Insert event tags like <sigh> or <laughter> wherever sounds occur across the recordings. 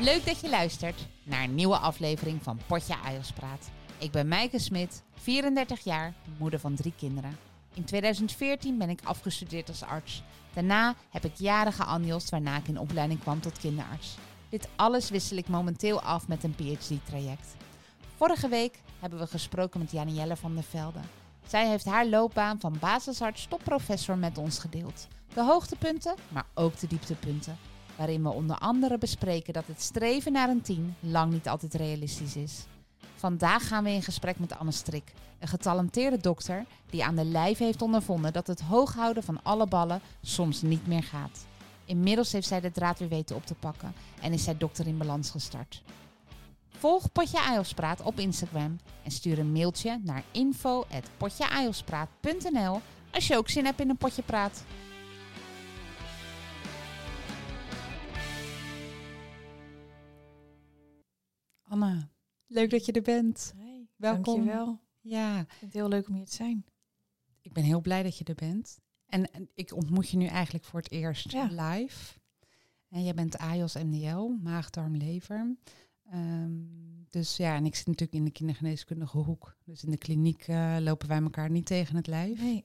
Leuk dat je luistert naar een nieuwe aflevering van Potje Praat. Ik ben Meike Smit, 34 jaar, moeder van drie kinderen. In 2014 ben ik afgestudeerd als arts. Daarna heb ik jaren geanjost waarna ik in opleiding kwam tot kinderarts. Dit alles wissel ik momenteel af met een PhD-traject. Vorige week hebben we gesproken met Janielle van der Velde. Zij heeft haar loopbaan van basisarts tot professor met ons gedeeld. De hoogtepunten, maar ook de dieptepunten. Waarin we onder andere bespreken dat het streven naar een 10 lang niet altijd realistisch is. Vandaag gaan we in gesprek met Anne Strik, een getalenteerde dokter die aan de lijf heeft ondervonden dat het hooghouden van alle ballen soms niet meer gaat. Inmiddels heeft zij de draad weer weten op te pakken en is zij dokter in balans gestart. Volg Potje Ajospraat op Instagram en stuur een mailtje naar info.potjeajospraat.nl als je ook zin hebt in een potje praat. Anna, leuk dat je er bent. Welkom. Dankjewel. Ja, Ik vind het heel leuk om hier te zijn. ik ben heel blij dat je er bent. En, en ik ontmoet je nu eigenlijk voor het eerst Ja. live. En jij bent AJOS MDL, maag, darm, lever. Ehm, dus ja, en ik zit natuurlijk in de kindergeneeskundige hoek. Dus in de kliniek eh, lopen wij elkaar niet tegen het lijf. Nee.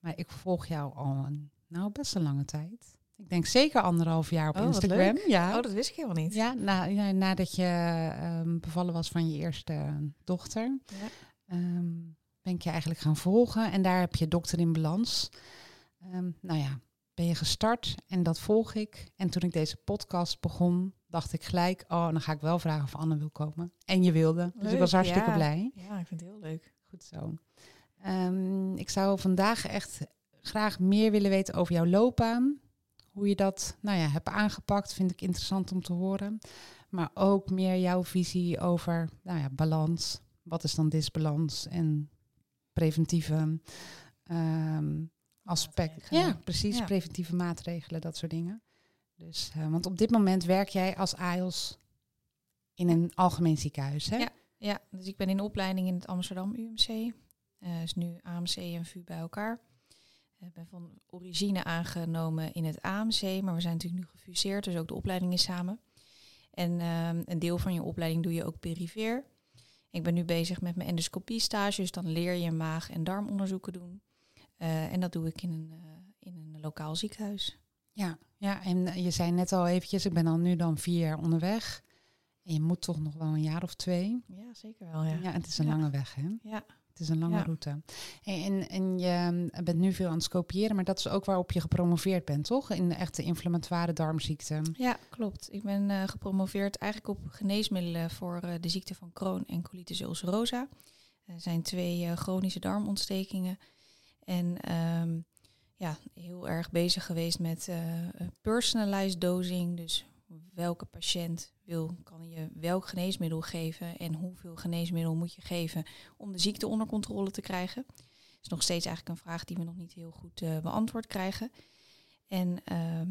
Maar ik volg jou al een, nou, best een lange tijd. Ik denk zeker anderhalf jaar op Oh, Instagram. leuk. Ja, Oh, dat wist ik helemaal niet. ja, na, ja, nadat je ehm, bevallen was van je eerste dochter, Ja. ehm, ben ik je eigenlijk gaan volgen. En daar heb je dokter in balans. Ehm, nou ja, ben je gestart en dat volg ik. En toen ik deze podcast begon, dacht ik gelijk, oh, dan ga ik wel vragen of Anne wil komen. En je wilde. Dus ik Leuk, was hartstikke ja. blij. Ja, ik vind het heel leuk. Goed zo. Ik zou vandaag echt graag meer willen weten over jouw loopbaan. Hoe je dat nou ja, hebt aangepakt, vind ik interessant om te horen. Maar ook meer jouw visie over nou ja, balans. Wat is dan disbalans en preventieve aspecten. Maatregelen. Ja, precies. Ja. Preventieve maatregelen, dat soort dingen. Dus, eh, want op dit moment werk jij als AIOS in een algemeen ziekenhuis, hè? Ja. Ja, dus ik ben in opleiding in het Amsterdam UMC. Eh is nu AMC en VU bij elkaar. Ik ben van origine aangenomen in het AMC, maar we zijn natuurlijk nu gefuseerd, dus ook de opleiding is samen. En ehm, een deel van je opleiding doe je ook perifeer. Ik ben nu bezig met mijn endoscopie-stage, dus dan leer je maag- en darmonderzoeken doen. Eh, en dat doe ik in een, eh, in een lokaal ziekenhuis. Ja, ja, en eh, je zei net al eventjes, ik ben al nu dan vier jaar onderweg. En je moet toch nog wel een jaar of twee. Ja, zeker wel, Ja, het is een Ja. lange weg, hè? Ja, Het is een lange Ja. route. En, en, je eh, bent nu veel aan het scopiëren, maar dat is ook waarop je gepromoveerd bent, toch? In de echte inflammatoire darmziekte. Ja, klopt. Ik ben eh, gepromoveerd eigenlijk op geneesmiddelen voor eh, de ziekte van Crohn en colitis ulcerosa. Er zijn twee eh, chronische darmontstekingen. En ehm, ja, heel erg bezig geweest met personalized dosing. Dus welke patiënt wil, kan je welk geneesmiddel geven en hoeveel geneesmiddel moet je geven om de ziekte onder controle te krijgen. Dat is nog steeds eigenlijk een vraag die we nog niet heel goed eh, beantwoord krijgen. En ehm,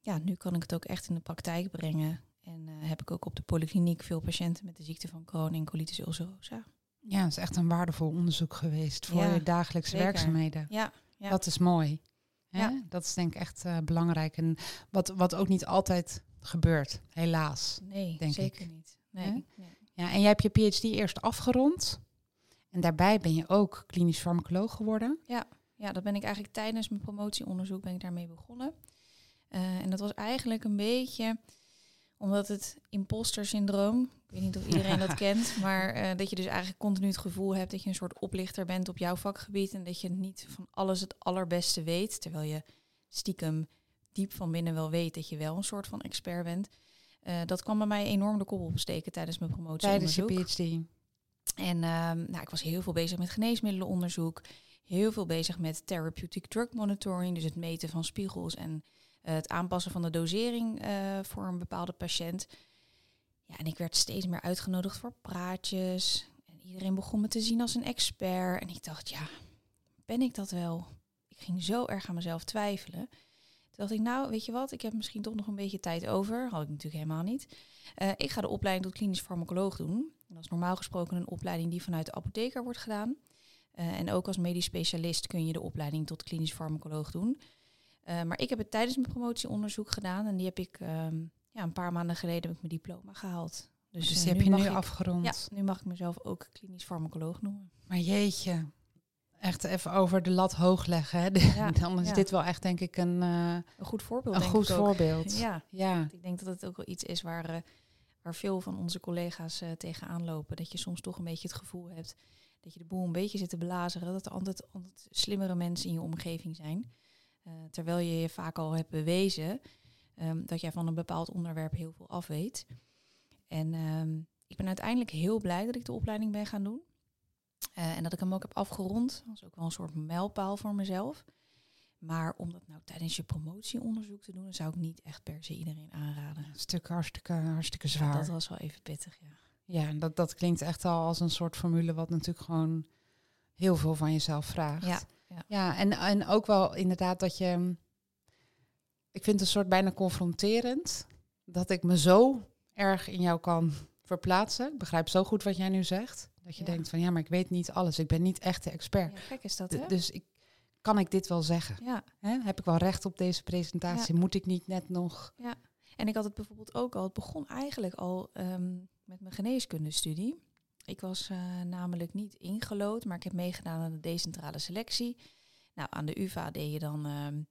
ja, nu kan ik het ook echt in de praktijk brengen. En eh, heb ik ook op de polykliniek veel patiënten met de ziekte van Crohn en colitis ulcerosa. Ja, het is echt een waardevol onderzoek geweest voor Ja, je dagelijkse zeker. werkzaamheden. Ja, ja. Dat is mooi. Hè? Ja. Dat is denk ik echt eh, belangrijk. En wat, wat ook niet altijd gebeurt, helaas. nee, denk zeker ik. niet. Nee. Ja, en jij hebt je PhD eerst afgerond. En daarbij ben je ook klinisch farmacoloog geworden. Ja, dat ben ik eigenlijk tijdens mijn promotieonderzoek ben ik daarmee begonnen. Eh, en dat was eigenlijk een beetje omdat het imposter syndroom, ik weet niet of iedereen dat <laughs> kent, maar eh, dat je dus eigenlijk continu het gevoel hebt dat je een soort oplichter bent op jouw vakgebied en dat je niet van alles het allerbeste weet, terwijl je stiekem diep van binnen wel weet dat je wel een soort van expert bent. Eh, dat kwam bij mij enorm de kop opsteken tijdens mijn Tijdens je. PhD. En ehm, nou, ik was heel veel bezig met geneesmiddelenonderzoek. Heel veel bezig met therapeutic drug monitoring. Dus het meten van spiegels en eh, het aanpassen van de dosering eh, voor een bepaalde patiënt. Ja, en ik werd steeds meer uitgenodigd voor praatjes. En iedereen begon me te zien als een expert. En ik dacht, ja, ben ik dat wel? Ik ging zo erg aan mezelf twijfelen. Toen dacht ik, nou, weet je wat, ik heb misschien toch nog een beetje tijd over. Had ik natuurlijk helemaal niet. Eh, ik ga de opleiding tot klinisch farmacoloog doen. En dat is normaal gesproken een opleiding die vanuit de apotheker wordt gedaan. Eh, en ook als medisch specialist kun je de opleiding tot klinisch farmacoloog doen. Eh, maar ik heb het tijdens mijn promotieonderzoek gedaan en die heb ik ehm, ja, een paar maanden geleden heb ik mijn diploma gehaald. Dus, Dus, die heb je nu afgerond. Ja, nu mag ik mezelf ook klinisch farmacoloog noemen. Maar jeetje, echt even over de lat hoog leggen. Hè? <laughs> Ja, Dan is ja. dit wel echt denk ik een, eh, Een goed voorbeeld, een denk goed ik ook. voorbeeld. Ja, ja. ik denk dat het ook wel iets is waar, eh, waar veel van onze collega's eh, tegenaan lopen. Dat je soms toch een beetje het gevoel hebt dat je de boel een beetje zit te blazeren. Dat er altijd, altijd slimmere mensen in je omgeving zijn. Terwijl je je vaak al hebt bewezen ehm, dat jij van een bepaald onderwerp heel veel afweet. En ehm, ik ben uiteindelijk heel blij dat ik de opleiding ben gaan doen. Eh, en dat ik hem ook heb afgerond. Dat is ook wel een soort mijlpaal voor mezelf. Maar om dat nou tijdens je promotieonderzoek te doen, zou ik niet echt per se iedereen aanraden. Een stuk hartstikke, hartstikke Ja, zwaar. dat was wel even pittig, ja. Ja, en dat, dat klinkt echt al als een soort formule wat natuurlijk gewoon heel veel van jezelf vraagt. Ja, ja. ja en, en ook wel inderdaad dat je... Ik vind het een soort bijna confronterend dat ik me zo erg in jou kan verplaatsen. Ik begrijp zo goed wat jij nu zegt. Dat je Ja. denkt van ja, maar ik weet niet alles. Ik ben niet echt de expert. Ja, gek is dat, hè? dus ik, kan ik dit wel zeggen? Ja? Heb ik wel recht op deze presentatie? Moet ik niet net nog... en ik had het bijvoorbeeld ook al, het begon eigenlijk al ehm, met mijn geneeskundestudie. Ik was eh, namelijk niet ingelood, maar ik heb meegedaan aan de decentrale selectie. Nou, aan de UvA deed je dan ehm,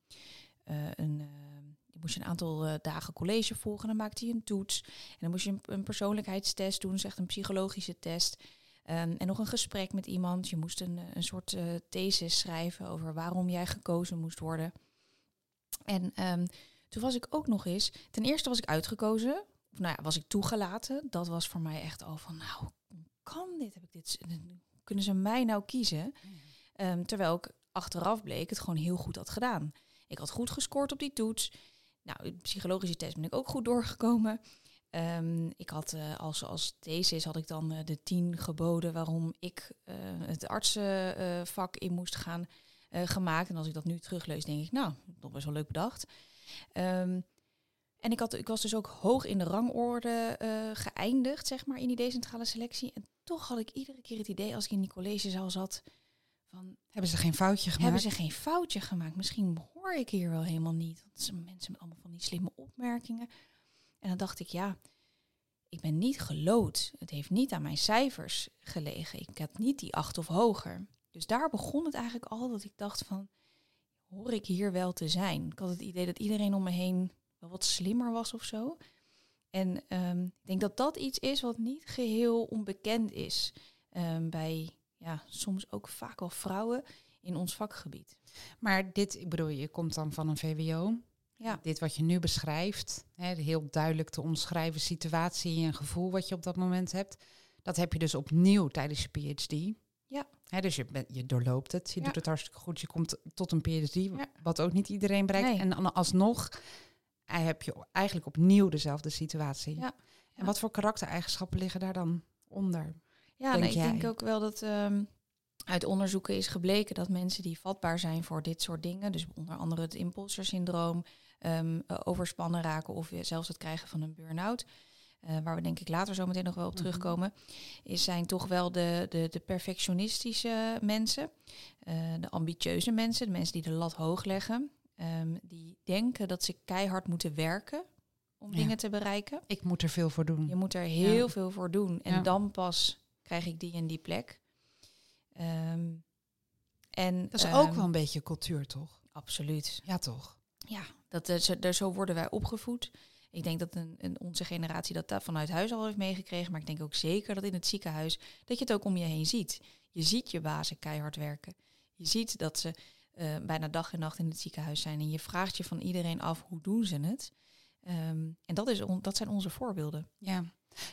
eh, een, ehm, je moest je een aantal dagen college volgen, dan maakte je een toets. En dan moest je een, een persoonlijkheidstest doen, dus echt een psychologische test. Ehm, en nog een gesprek met iemand. Je moest een, een soort eh, thesis schrijven over waarom jij gekozen moest worden. En ehm, toen was ik ook nog eens, ten eerste was ik uitgekozen, of nou ja, was ik toegelaten. Dat was voor mij echt al van, nou, kan dit? Heb ik dit? Kunnen ze mij nou kiezen? Ehm, terwijl ik achteraf bleek het gewoon heel goed had gedaan. Ik had goed gescoord op die toets. Nou, psychologische test ben ik ook goed doorgekomen. Ehm, ik had eh, als, als thesis had ik dan eh, de tien geboden waarom ik eh, het artsenvak in moest gaan gemaakt. En als ik dat nu teruglees, denk ik, nou, nog best wel leuk bedacht. Ehm, en ik, had, ik was dus ook hoog in de rangorde geëindigd, zeg maar, in die decentrale selectie. En toch had ik iedere keer het idee, als ik in die collegezaal zat, van Hebben ze geen foutje gemaakt? hebben ze geen foutje gemaakt? Misschien hoor ik hier wel helemaal niet. Want mensen met allemaal van die slimme opmerkingen. En dan dacht ik, ja, ik ben niet gelood. Het heeft niet aan mijn cijfers gelegen. Ik had niet die acht of hoger. Dus daar begon het eigenlijk al dat ik dacht van, hoor ik hier wel te zijn? Ik had het idee dat iedereen om me heen wel wat slimmer was of zo. En ehm, ik denk dat dat iets is wat niet geheel onbekend is ehm, bij ja, soms ook vaak al vrouwen in ons vakgebied. Maar dit, ik bedoel, je komt dan van een VWO. Ja. Dit wat je nu beschrijft, hè, heel duidelijk te omschrijven situatie en gevoel wat je op dat moment hebt, dat heb je dus opnieuw tijdens je PhD. Ja. Hè, dus je, je doorloopt het, je Ja. doet het hartstikke goed, je komt tot een PhD, Ja. wat ook niet iedereen bereikt. Nee. En dan alsnog eh, heb je eigenlijk opnieuw dezelfde situatie. Ja. En wat voor karaktereigenschappen liggen daar dan onder? Ja, Denk nou, ik denk ook wel dat ehm, uit onderzoeken is gebleken dat mensen die vatbaar zijn voor dit soort dingen, dus onder andere het imposter ehm, eh, overspannen raken of zelfs het krijgen van een burn-out, eh, waar we denk ik later zo meteen nog wel op Mhm. terugkomen, is, zijn toch wel de, de, de perfectionistische mensen, eh, de ambitieuze mensen, de mensen die de lat hoog leggen, ehm, die denken dat ze keihard moeten werken om Ja. dingen te bereiken. Ik moet er veel voor doen. Je moet er heel Ja. veel voor doen. En Ja. dan pas krijg ik die en die plek. Ehm, en, Dat is ook wel een beetje cultuur, toch? Absoluut. Ja, toch? Ja, dat, er, zo worden wij opgevoed. Ik denk dat een, een, onze generatie dat, dat vanuit huis al heeft meegekregen. Maar ik denk ook zeker dat in het ziekenhuis... dat je het ook om je heen ziet. Je ziet je bazen keihard werken. Je ziet dat ze eh, bijna dag en nacht in het ziekenhuis zijn. En je vraagt je van iedereen af, hoe doen ze het? Ehm, en dat, is on, dat zijn onze voorbeelden. Ja.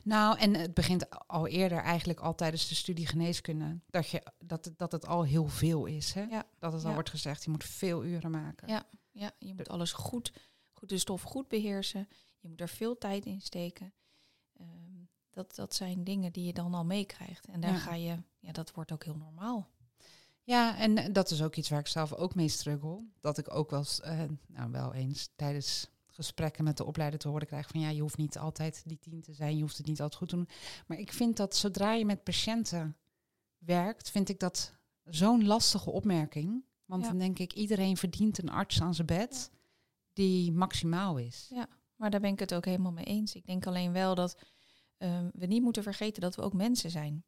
Nou, en het begint al eerder eigenlijk al tijdens de studie geneeskunde. Dat, je, dat, het- dat het al heel veel is. Hè? Ja. Dat het al Ja. wordt gezegd, je moet veel uren maken. Ja. Ja, je moet alles goed, goed, de stof goed beheersen. Je moet er veel tijd in steken. Ehm, dat, dat zijn dingen die je dan al meekrijgt. En daar Ja. ga je, ja, dat wordt ook heel normaal. Ja, en eh, dat is ook iets waar ik zelf ook mee struggle. Dat ik ook wel, eh, nou, wel eens tijdens gesprekken met de opleider te horen krijg van ja, je hoeft niet altijd die tien te zijn, je hoeft het niet altijd goed te doen. Maar ik vind dat zodra je met patiënten werkt, vind ik dat zo'n lastige opmerking. Want Ja. dan denk ik, iedereen verdient een arts aan zijn bed die maximaal is. Ja. maar daar ben ik het ook helemaal mee eens. Ik denk alleen wel dat ehm, we niet moeten vergeten dat we ook mensen zijn.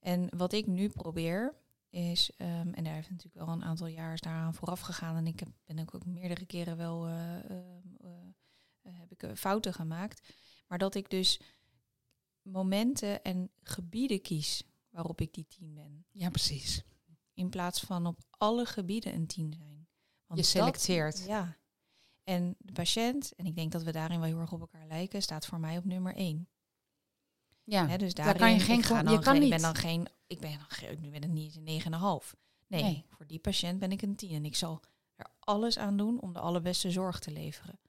En wat ik nu probeer is, ehm, en daar heeft natuurlijk wel een aantal jaar daaraan vooraf gegaan en ik heb, ben ook, ook meerdere keren wel uh, heb ik fouten gemaakt, maar dat ik dus momenten en gebieden kies waarop ik die tien ben. Ja, precies. In plaats van op alle gebieden een tien zijn. Want je selecteert. ja. En de patiënt, en ik denk dat we daarin wel heel erg op elkaar lijken, staat voor mij op nummer één. Ja, dus daar kan je geen gaan. Je kan niet. Ik ben dan geen, ik ben dan nu ben het niet een negen en een half. Nee, nee, voor die patiënt ben ik een tien en ik zal er alles aan doen om de allerbeste zorg te leveren.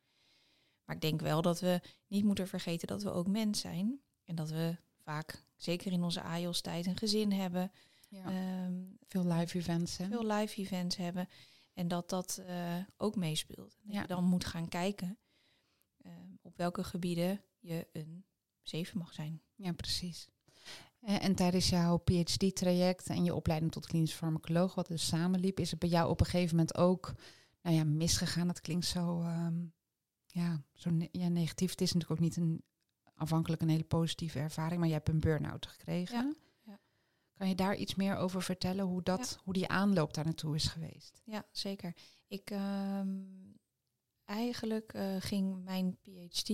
Maar ik denk wel dat we niet moeten vergeten dat we ook mens zijn en dat we vaak, zeker in onze AIOS-tijd, een gezin hebben. Ja. Ehm, veel live events. Hè? Veel live events hebben. En dat dat uh, ook meespeelt. Dat ja. je dan moet gaan kijken uh, op welke gebieden je een 7 mag zijn. Ja, precies. En, en tijdens jouw PhD-traject en je opleiding tot klinisch farmacoloog, wat dus samenliep, is het bij jou op een gegeven moment ook nou ja, misgegaan? Dat klinkt zo, um, ja, zo ne ja, negatief. Het is natuurlijk ook niet een afhankelijk een hele positieve ervaring, maar je hebt een burn-out gekregen. Ja. Kan je daar iets meer over vertellen, hoe, dat, hoe die aanloop daar naartoe is geweest? Ja, zeker. Ik, uh, eigenlijk uh, ging mijn PhD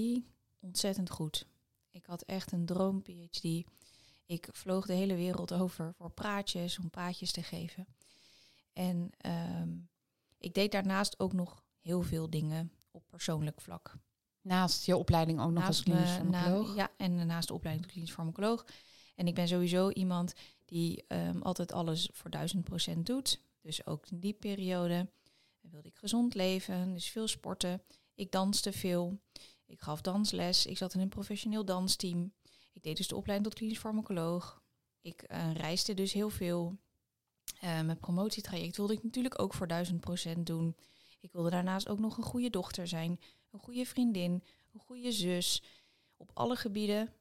ontzettend goed. Ik had echt een droom PhD. Ik vloog de hele wereld over voor praatjes, om praatjes te geven. En um, ik deed daarnaast ook nog heel veel dingen op persoonlijk vlak. Naast je opleiding ook nog als klinisch farmacoloog? Na, ja, en naast de opleiding klinisch farmacoloog. En ik ben sowieso iemand die um, altijd alles voor duizend procent doet. Dus ook in die periode wilde ik gezond leven, dus veel sporten. Ik danste veel. Ik gaf dansles. Ik zat in een professioneel dansteam. Ik deed dus de opleiding tot klinisch farmacoloog. Ik uh, reisde dus heel veel. Uh, mijn promotietraject wilde ik natuurlijk ook voor duizend procent doen. Ik wilde daarnaast ook nog een goede dochter zijn een goede vriendin, een goede zus. Op alle gebieden.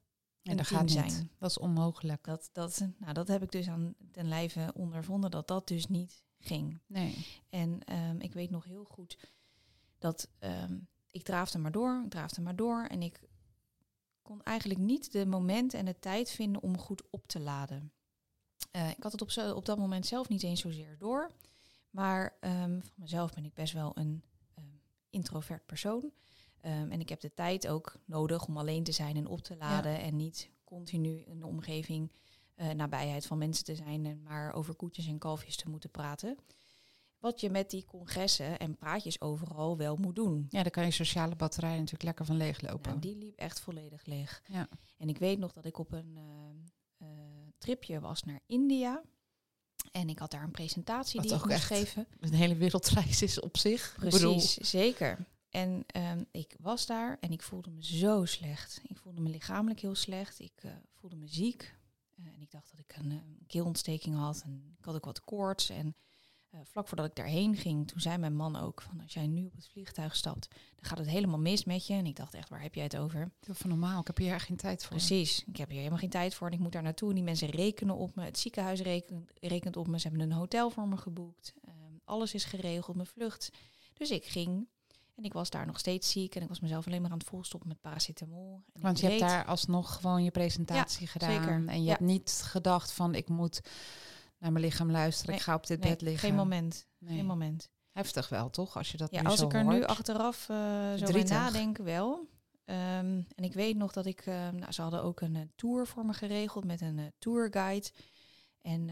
En dat gaat zijn. Niet. Dat is onmogelijk. Dat, dat, nou, dat heb ik dus aan ten lijve ondervonden dat dat dus niet ging. Nee. En um, ik weet nog heel goed dat um, ik draafde maar door, ik draafde maar door. En ik kon eigenlijk niet de momenten en de tijd vinden om goed op te laden. Uh, ik had het op, zo, op dat moment zelf niet eens zozeer door. Maar um, van mezelf ben ik best wel een introvert persoon. Um, en ik heb de tijd ook nodig om alleen te zijn en op te laden. En niet continu in de omgeving uh, nabijheid van mensen te zijn en maar over koetjes en kalfjes te moeten praten. Wat je met die congressen en praatjes overal wel moet doen. Ja, dan kan je sociale batterij natuurlijk lekker van leeglopen. Nou, die liep echt volledig leeg. Ja. En ik weet nog dat ik op een uh, uh, tripje was naar India. En ik had daar een presentatie die ik moest geven. Een hele wereldreis is op zich. Precies, zeker. En um, ik was daar en ik voelde me zo slecht. Ik voelde me lichamelijk heel slecht. Ik uh, voelde me ziek. Uh, en ik dacht dat ik een, een keelontsteking had. En ik had ook wat koorts. En uh, vlak voordat ik daarheen ging, toen zei mijn man ook van als jij nu op het vliegtuig stapt, dan gaat het helemaal mis met je. En ik dacht echt, waar heb jij het over? Van normaal, ik heb hier geen tijd voor. Precies, ik heb hier helemaal geen tijd voor en ik moet daar naartoe. En die mensen rekenen op me, het ziekenhuis rekent, rekent op me, ze hebben een hotel voor me geboekt. Um, alles is geregeld, mijn vlucht. Dus ik ging en ik was daar nog steeds ziek en ik was mezelf alleen maar aan het volstoppen met paracetamol. En Want je weet, hebt daar alsnog gewoon je presentatie ja, gedaan. Zeker. En je ja. hebt niet gedacht van ik moet naar mijn lichaam luisteren. Nee, ik ga op dit nee, bed liggen. Geen moment. Nee. Geen moment. Heftig wel, toch? Als je dat ja, nu als ik er hoort. nu achteraf uh, zo bij nadenk, wel. Um, en ik weet nog dat ik, uh, nou, ze hadden ook een uh, tour voor me geregeld met een uh, tourguide. En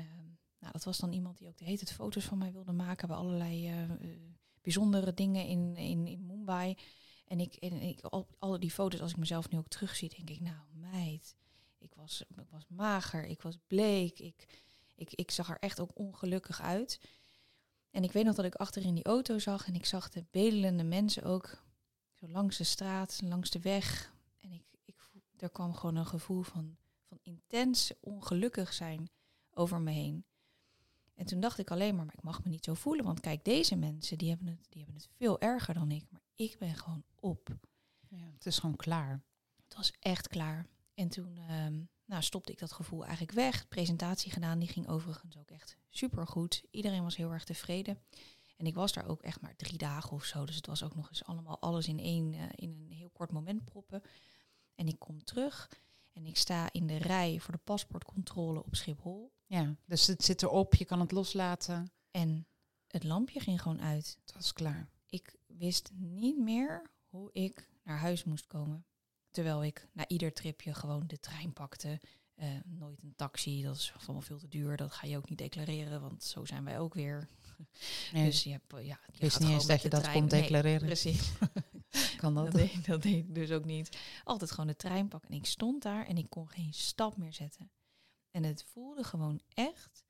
nou, dat was dan iemand die ook de hele tijd foto's van mij wilde maken bij allerlei bijzondere dingen in, in, in Mumbai. En ik, en ik al, die foto's, als ik mezelf nu ook terugzie, denk ik, nou meid, ik was, ik was mager, ik was bleek, ik, ik, ik zag er echt ook ongelukkig uit. En ik weet nog dat ik achter in die auto zag en ik zag de bedelende mensen ook zo langs de straat, langs de weg. En ik, ik, er kwam gewoon een gevoel van, van intens ongelukkig zijn over me heen. En toen dacht ik alleen maar, maar ik mag me niet zo voelen. Want kijk, deze mensen, die hebben het, die hebben het veel erger dan ik. Maar ik ben gewoon op. Ja, het is gewoon klaar. Het was echt klaar. En toen um, nou, stopte ik dat gevoel eigenlijk weg. Presentatie gedaan, die ging overigens ook echt supergoed. Iedereen was heel erg tevreden. En ik was daar ook echt maar drie dagen of zo. Dus het was ook nog eens allemaal alles in één, uh, in een heel kort moment proppen. En ik kom terug en ik sta in de rij voor de paspoortcontrole op Schiphol. Ja, dus het zit erop, je kan het loslaten. En het lampje ging gewoon uit. Het was klaar. Ik wist niet meer hoe ik naar huis moest komen. Terwijl ik na ieder tripje gewoon de trein pakte. Eh, nooit een taxi, dat is allemaal veel te duur. Dat ga je ook niet declareren, want zo zijn wij ook weer. <laughs> Nee, Dus je hebt, ja, je wist niet eens dat je de dat trein. kon Nee, declareren. precies. <laughs> kan dat? Dat deed, dat deed ik dus ook niet. Altijd gewoon de trein pakken. En ik stond daar en ik kon geen stap meer zetten. En het voelde gewoon echt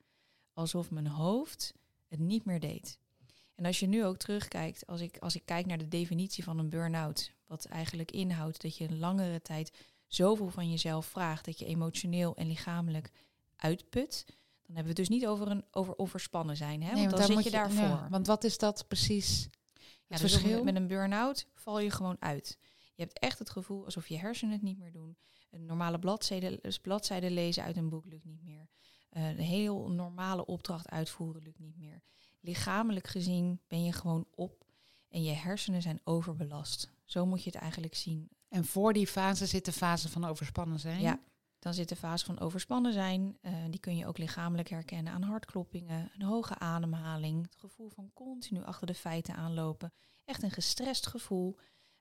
alsof mijn hoofd het niet meer deed. En als je nu ook terugkijkt, als ik, als ik kijk naar de definitie van een burn-out, wat eigenlijk inhoudt dat je een langere tijd zoveel van jezelf vraagt, dat je emotioneel en lichamelijk uitput, dan hebben we het dus niet over een over overspannen zijn. Hè? Nee, want dan zit je daarvoor. ja, want wat is dat precies? Ja, Het dus verschil? met een burn-out val je gewoon uit. Je hebt echt het gevoel alsof je hersenen het niet meer doen. Een normale bladzijde, dus bladzijde lezen uit een boek lukt niet meer. Eh, een heel normale opdracht uitvoeren lukt niet meer. Lichamelijk gezien ben je gewoon op en je hersenen zijn overbelast. Zo moet je het eigenlijk zien. En voor die fase zit de fase van overspannen zijn. Ja, dan zit de fase van overspannen zijn. Eh, die kun je ook lichamelijk herkennen aan hartkloppingen, een hoge ademhaling, het gevoel van continu achter de feiten aanlopen. Echt een gestrest gevoel.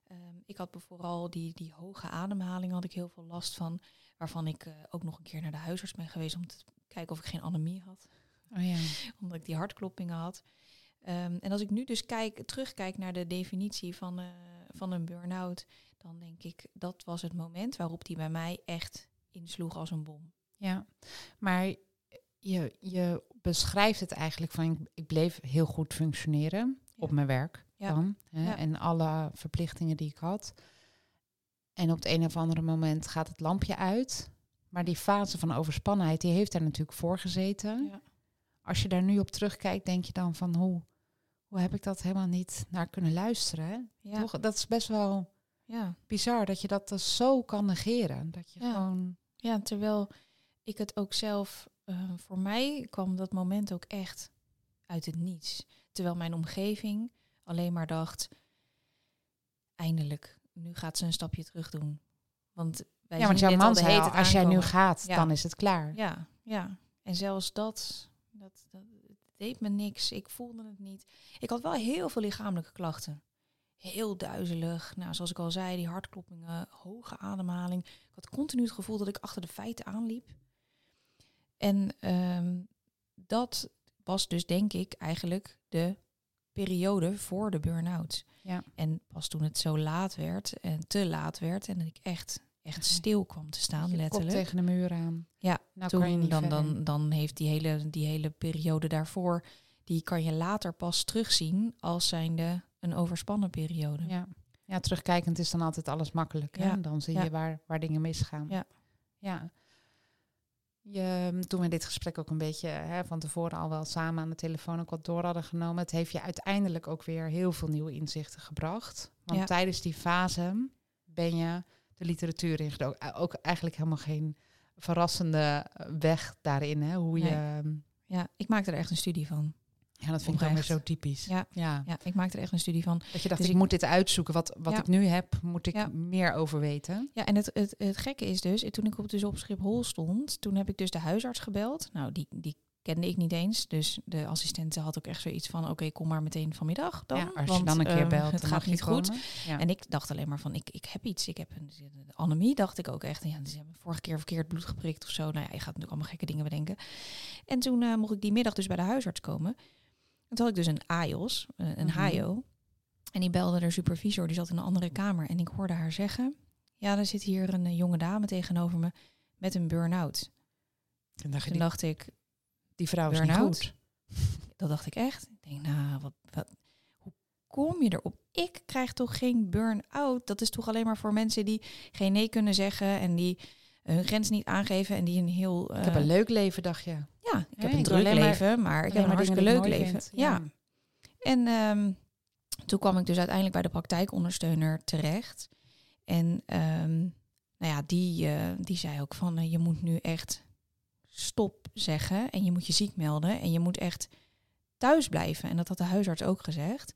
Ehm, ik had vooral die, die hoge ademhaling had ik heel veel last van. Waarvan ik eh, ook nog een keer naar de huisarts ben geweest om te kijken of ik geen anemie had. Oh ja. <laughs> Omdat ik die hartkloppingen had. Ehm, en als ik nu dus kijk, terugkijk naar de definitie van, eh, van een burn-out, dan denk ik dat was het moment waarop die bij mij echt insloeg als een bom. Ja, maar je, je beschrijft het eigenlijk van ik, ik bleef heel goed functioneren op mijn werk Ja. dan. Hè, Ja. En alle verplichtingen die ik had. En op het een of andere moment gaat het lampje uit. Maar die fase van overspannenheid, die heeft daar natuurlijk voor gezeten. Ja. Als je daar nu op terugkijkt, denk je dan van hoe, hoe heb ik dat helemaal niet naar kunnen luisteren? Hè? Toch, dat is best wel ja. bizar dat je dat dus zo kan negeren. Dat je Ja. gewoon... ja, terwijl ik het ook zelf, eh, voor mij kwam dat moment ook echt uit het niets. Terwijl mijn omgeving alleen maar dacht, eindelijk, nu gaat ze een stapje terug doen. Want wij Ja, want jouw man zei al, als jij nu gaat, Ja. dan is het klaar. Ja, ja. En zelfs dat, dat, dat deed me niks. Ik voelde het niet. Ik had wel heel veel lichamelijke klachten. Heel duizelig. Nou, zoals ik al zei, die hartkloppingen, hoge ademhaling. Ik had continu het gevoel dat ik achter de feiten aanliep. En ehm, dat was dus denk ik eigenlijk de periode voor de burn-out. Ja. En pas toen het zo laat werd en te laat werd en ik echt, echt stil kwam te staan, letterlijk. tegen de muur aan. Ja, nou toen kan je niet dan, verder. dan, dan heeft die hele, die hele periode daarvoor, die kan je later pas terugzien als zijnde een overspannen periode. Ja. ja, terugkijkend is dan altijd alles makkelijk. Hè? Ja. Dan zie Ja. je waar, waar dingen misgaan. Ja. ja. Je, toen we dit gesprek ook een beetje hè, van tevoren al wel samen aan de telefoon ook wat door hadden genomen, het heeft je uiteindelijk ook weer heel veel nieuwe inzichten gebracht. Want Ja. tijdens die fase ben je de literatuur ingedoken. Ook eigenlijk helemaal geen verrassende weg daarin, hè? Hoe je... Nee. ehm, Ja, ik maakte er echt een studie van. Ja, dat vind ik dan weer zo typisch. Ja. ja. Ja, ik maakte er echt een studie van. Dat je dacht, Dus ik, ik- moet dit uitzoeken. Wat, wat Ja. ik nu heb, moet ik Ja. meer over weten. Ja, en het, het, het gekke is dus, toen ik op, dus op Schiphol stond, toen heb ik dus de huisarts gebeld. Nou, die, die kende ik niet eens. Dus de assistente had ook echt zoiets van, oké, kom maar meteen vanmiddag dan. ja, als je want, dan een keer ehm, belt, het gaat niet goed. Ja. En ik dacht alleen maar van, ik, ik heb iets. Ik heb een anemie, dacht ik ook echt. Ja, ze hebben vorige keer verkeerd bloed geprikt of zo. Nou ja, je gaat natuurlijk allemaal gekke dingen bedenken. En toen eh, mocht ik die middag dus bij de huisarts komen. En toen had ik dus een AIOS, eh, een Mhm. HIO. En die belde de supervisor, die zat in een andere kamer. En ik hoorde haar zeggen, ja, er zit hier een eh, jonge dame tegenover me met een burn-out. Toen dacht Toen die, dacht ik, die vrouw is niet goed. <laughs> dat dacht ik echt. Ik denk, nou, wat, wat, hoe kom je erop? Ik krijg toch geen burn-out? Dat is toch alleen maar voor mensen die geen nee kunnen zeggen en die hun grens niet aangeven en die een heel... Ik heb eh, een leuk leven, dacht je. Ja, ik heb een druk maar- leven, maar ik heb een hartstikke leuk leven. Ja. En ehm, toen kwam ik dus uiteindelijk bij de praktijkondersteuner terecht. En ehm, nou ja, die, eh, die zei ook van eh, je moet nu echt stop zeggen en je moet je ziek melden en je moet echt thuis blijven. En dat had de huisarts ook gezegd.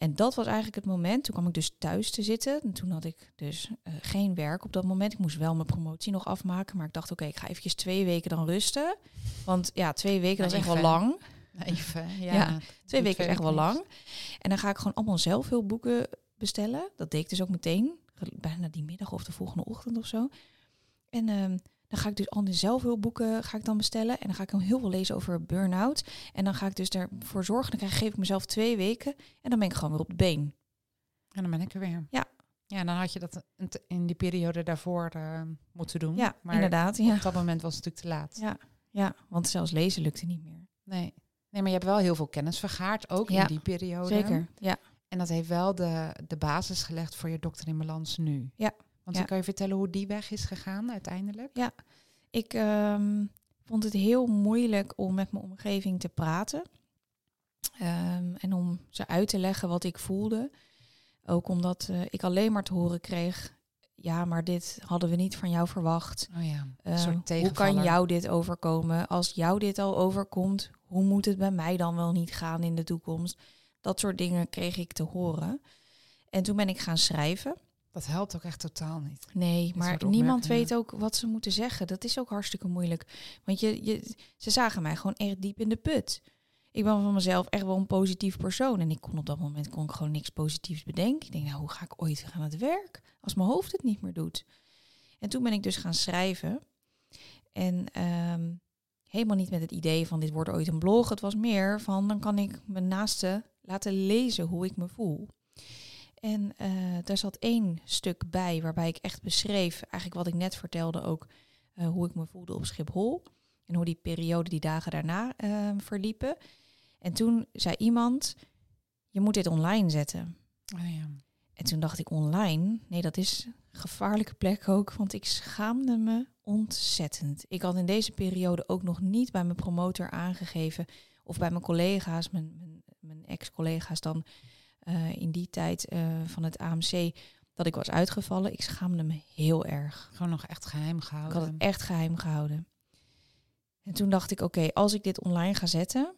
En dat was eigenlijk het moment. Toen kwam ik dus thuis te zitten. En toen had ik dus eh, geen werk op dat moment. Ik moest wel mijn promotie nog afmaken. Maar ik dacht, oké, ik ga eventjes twee weken dan rusten. Want ja, twee weken, dat is echt wel lang. Even, <laughs> ja. Ja, Twee weken is echt wel lang. En dan ga ik gewoon allemaal zelfhulpboeken bestellen. Dat deed ik dus ook meteen. Bijna die middag of de volgende ochtend of zo. En ehm, dan ga ik dus al die zelfhulpboeken ga ik dan bestellen. En dan ga ik dan heel veel lezen over burn-out. En dan ga ik dus ervoor zorgen. Dan krijg, geef ik mezelf twee weken. En dan ben ik gewoon weer op de been. En dan ben ik er weer. Ja. Ja, dan had je dat in die periode daarvoor eh, moeten doen. Ja, maar inderdaad. Ja. op dat moment was het natuurlijk te laat. Ja. ja, want zelfs lezen lukte niet meer. Nee. nee, maar je hebt wel heel veel kennis vergaard, ook Ja, in die periode. Zeker, ja. En dat heeft wel de, de basis gelegd voor je dokter in balans nu. Ja. Want Ja. dan kan je vertellen hoe die weg is gegaan uiteindelijk? Ik ehm, vond het heel moeilijk om met mijn omgeving te praten. Ehm, en om ze uit te leggen wat ik voelde. Ook omdat eh, ik alleen maar te horen kreeg... Ja, maar dit hadden we niet van jou verwacht. Oh ja, een Eh, soort hoe kan jou dit overkomen? Als jou dit al overkomt, hoe moet het bij mij dan wel niet gaan in de toekomst? Dat soort dingen kreeg ik te horen. En toen ben ik gaan schrijven. Dat helpt ook echt totaal niet. Nee, maar niemand weet ook wat ze moeten zeggen. Dat is ook hartstikke moeilijk. Want je, je, ze zagen mij gewoon echt diep in de put. Ik ben van mezelf echt wel een positief persoon. En ik kon op dat moment kon ik gewoon niks positiefs bedenken. Ik denk, nou, hoe ga ik ooit aan het werk als mijn hoofd het niet meer doet? En toen ben ik dus gaan schrijven. En ehm, helemaal niet met het idee van dit wordt ooit een blog. Het was meer van dan kan ik mijn naaste laten lezen hoe ik me voel. En eh, daar zat één stuk bij waarbij ik echt beschreef, eigenlijk wat ik net vertelde ook, eh, hoe ik me voelde op Schiphol. En hoe die periode, die dagen daarna eh, verliepen. En toen zei iemand, je moet dit online zetten. Oh ja. En toen dacht ik online, nee, dat is een gevaarlijke plek ook, want ik schaamde me ontzettend. Ik had in deze periode ook nog niet bij mijn promotor aangegeven of bij mijn collega's, mijn, mijn, mijn ex-collega's dan eh, in die tijd eh, van het AMC, dat ik was uitgevallen. Ik schaamde me heel erg. Gewoon nog echt geheim Ik gehouden. had het echt geheim gehouden. En toen dacht ik, oké, als ik dit online ga zetten,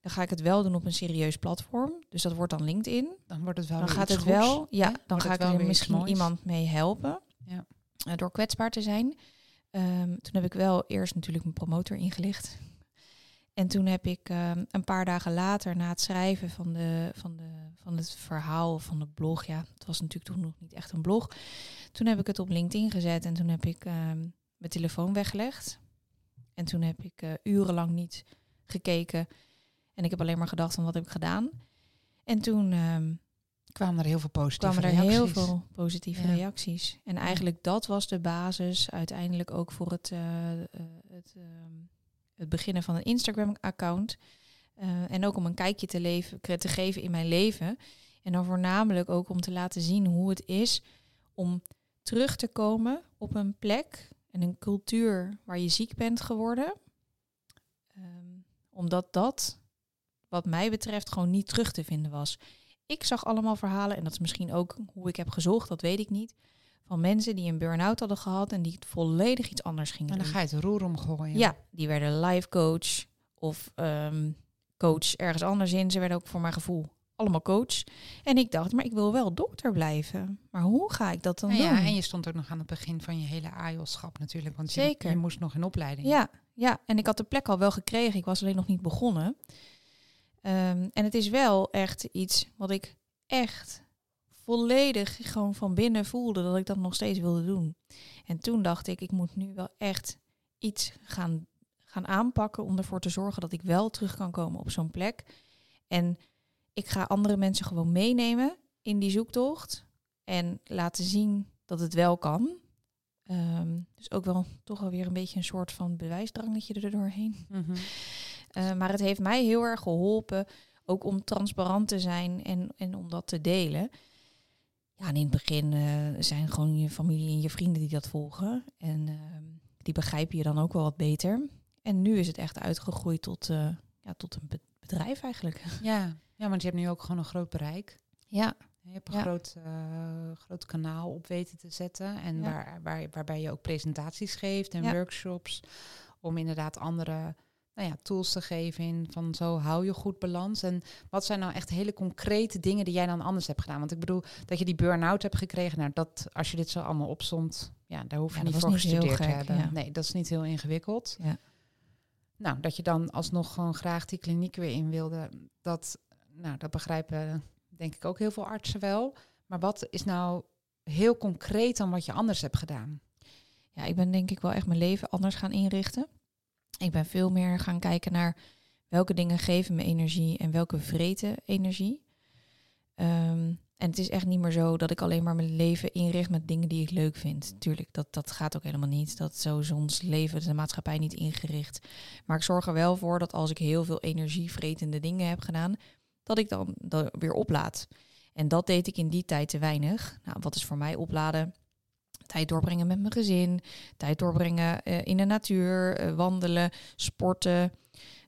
dan ga ik het wel doen op een serieus platform. Dus dat wordt dan LinkedIn. Dan wordt het wel Dan gaat het wel, ja, dan Wordt ga ik er misschien iemand mee helpen. Ja. eh, door kwetsbaar te zijn. Ehm, toen heb ik wel eerst natuurlijk mijn promotor ingelicht. En toen heb ik ehm, een paar dagen later, na het schrijven van, de, van, de, van het verhaal van de blog, ja, het was natuurlijk toen nog niet echt een blog. Toen heb ik het op LinkedIn gezet en toen heb ik ehm, mijn telefoon weggelegd. En toen heb ik eh, urenlang niet gekeken. En ik heb alleen maar gedacht van wat heb ik gedaan. En toen ehm, Kwamen er heel veel positieve kwamen er heel veel positieve Ja. reacties. En eigenlijk dat was de basis uiteindelijk ook voor het, eh, eh, het, het beginnen van een Instagram-account. Eh, en ook om een kijkje te, leven, te geven in mijn leven. En dan voornamelijk ook om te laten zien hoe het is om terug te komen op een plek en een cultuur waar je ziek bent geworden. Ehm, omdat dat, wat mij betreft, gewoon niet terug te vinden was. Ik zag allemaal verhalen, en dat is misschien ook hoe ik heb gezocht, dat weet ik niet. Van mensen die een burn-out hadden gehad en die het volledig iets anders gingen En dan doen. ga je het roer omgooien. Ja, die werden life coach of ehm, coach ergens anders in. Ze werden ook voor mijn gevoel allemaal coach. En ik dacht, maar ik wil wel dokter blijven. Maar hoe ga ik dat dan Nou doen? ja, en je stond ook nog aan het begin van je hele AIOS-schap natuurlijk. Want je, Zeker. je moest nog in opleiding. Ja, ja, en ik had de plek al wel gekregen. Ik was alleen nog niet begonnen. Ehm, en het is wel echt iets wat ik echt volledig gewoon van binnen voelde dat ik dat nog steeds wilde doen. En toen dacht ik, ik moet nu wel echt iets gaan, gaan aanpakken om ervoor te zorgen dat ik wel terug kan komen op zo'n plek. En ik ga andere mensen gewoon meenemen in die zoektocht en laten zien dat het wel kan. Ehm, dus ook wel toch alweer een beetje een soort van bewijsdrang dat je er doorheen. Mhm. Uh, <laughs> maar het heeft mij heel erg geholpen, ook om transparant te zijn en, en om dat te delen. Ja, en in het begin uh, zijn gewoon je familie en je vrienden die dat volgen. En uh, die begrijpen je dan ook wel wat beter. En nu is het echt uitgegroeid tot, uh, ja, tot een be bedrijf eigenlijk. <laughs> Ja. ja, want je hebt nu ook gewoon een groot bereik. Ja. Je hebt een Ja. groot, uh, groot kanaal op weten te zetten. En Ja. waar, waar, waarbij je ook presentaties geeft en Ja. workshops. Om inderdaad andere nou ja, tools te geven in van zo hou je goed balans. En wat zijn nou echt hele concrete dingen die jij dan anders hebt gedaan? Want ik bedoel dat je die burn-out hebt gekregen. Nou, dat als je dit zo allemaal opzomt, ja, daar hoef je Ja, niet voor niet gestudeerd te hebben. ja. Nee, dat is niet heel ingewikkeld. Ja. Nou, dat je dan alsnog gewoon graag die kliniek weer in wilde, dat, nou, dat begrijpen denk ik ook heel veel artsen wel. Maar wat is nou heel concreet dan wat je anders hebt gedaan? Ja, ik ben denk ik wel echt mijn leven anders gaan inrichten. Ik ben veel meer gaan kijken naar welke dingen geven me energie en welke vreten energie. Ehm, en het is echt niet meer zo dat ik alleen maar mijn leven inricht met dingen die ik leuk vind. Tuurlijk, dat, dat gaat ook helemaal niet. Dat zo ons leven, de maatschappij niet ingericht. Maar ik zorg er wel voor dat als ik heel veel energievretende dingen heb gedaan, dat ik dan weer oplaad. En dat deed ik in die tijd te weinig. Nou, wat is voor mij opladen? Tijd doorbrengen met mijn gezin, tijd doorbrengen eh, in de natuur, eh, wandelen, sporten.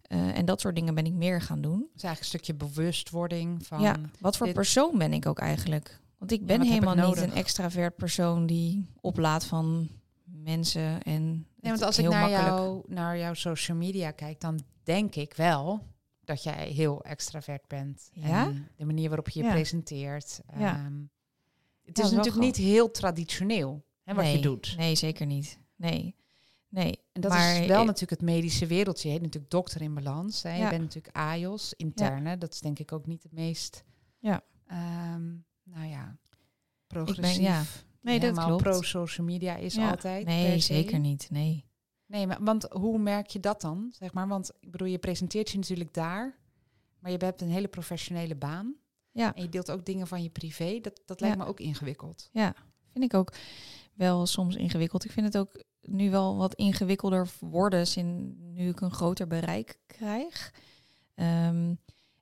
eh, en dat soort dingen ben ik meer gaan doen. Dus eigenlijk een stukje bewustwording van... ja, wat voor dit- persoon ben ik ook eigenlijk? Want ik ben ik helemaal niet een extravert persoon die oplaat van mensen. En Nee, want als ik naar, makkelijk- jou, naar jouw social media kijk, dan denk ik wel dat jij heel extravert bent. Ja? En de manier waarop je je Ja. presenteert. Ja. ehm, het is natuurlijk niet heel traditioneel hè, wat je Nee, doet. Nee, zeker niet. Nee, nee. En dat Maar is wel ik- natuurlijk het medische wereldje. Je heet natuurlijk dokter in balans. Hè. Je bent natuurlijk AIOS, interne. Dat is denk ik ook niet het meest... Ja. ehm, nou ja, progressief. ja. Nee, dat helemaal klopt. pro-social media is Ja. altijd. Nee, zeker niet. Nee. Nee, maar want hoe merk je dat dan? Zeg maar, want ik bedoel, je presenteert je natuurlijk daar, maar je hebt een hele professionele baan. Ja. En je deelt ook dingen van je privé. Dat, dat lijkt Ja. me ook ingewikkeld. Ja, ik ook wel soms ingewikkeld. Ik vind het ook nu wel wat ingewikkelder worden sinds nu ik een groter bereik krijg. Ehm,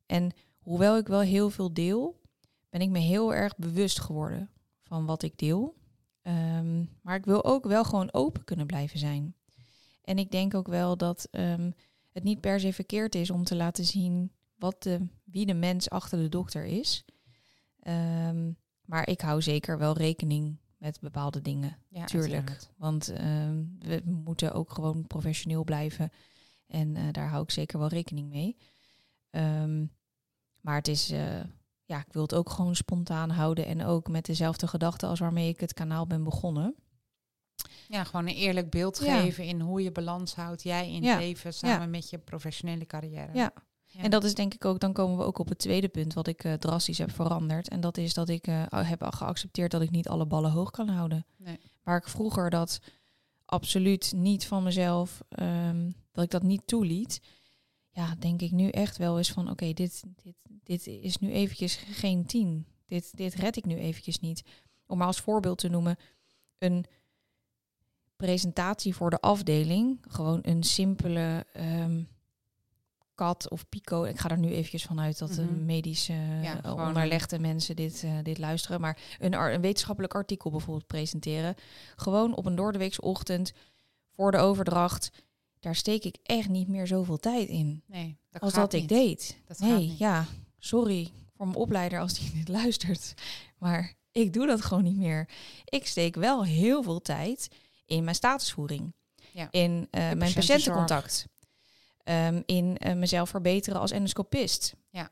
en hoewel ik wel heel veel deel, ben ik me heel erg bewust geworden van wat ik deel. Ehm, maar ik wil ook wel gewoon open kunnen blijven zijn. En ik denk ook wel dat ehm, het niet per se verkeerd is om te laten zien wat de, wie de mens achter de dokter is. Maar ik hou zeker wel rekening met bepaalde dingen. Ja, Tuurlijk. uiteraard. Want ehm, we moeten ook gewoon professioneel blijven. En eh, daar hou ik zeker wel rekening mee. Ehm, maar het is, eh, ja, ik wil het ook gewoon spontaan houden. En ook met dezelfde gedachten als waarmee ik het kanaal ben begonnen. Ja, gewoon een eerlijk beeld Ja. geven in hoe je balans houdt. Jij in Ja. leven samen met je professionele carrière. Ja. Ja. En dat is denk ik ook, dan komen we ook op het tweede punt wat ik eh, drastisch heb veranderd. En dat is dat ik eh, heb geaccepteerd dat ik niet alle ballen hoog kan houden. Nee. Waar ik vroeger dat absoluut niet van mezelf, ehm, dat ik dat niet toeliet. Ja, denk ik nu echt wel eens van oké, dit, dit, dit is nu eventjes geen tien. Dit, dit red ik nu eventjes niet. Om maar als voorbeeld te noemen, een presentatie voor de afdeling. Gewoon een simpele ehm, kat of pico. Ik ga er nu eventjes vanuit dat de Mhm. medische Ja, eh, onderlegde mensen dit, eh, dit luisteren. Maar een, een wetenschappelijk artikel bijvoorbeeld presenteren. Gewoon op een doordeweekse ochtend voor de overdracht. Daar steek ik echt niet meer zoveel tijd in Nee, dat als dat ik deed. Dat gaat nee, ja, sorry voor mijn opleider als die <laughs> dit luistert. Maar ik doe dat gewoon niet meer. Ik steek wel heel veel tijd in mijn statusvoering. Ja. In eh, mijn patiëntencontact. Ehm, in eh, mezelf verbeteren als endoscopist. Ja.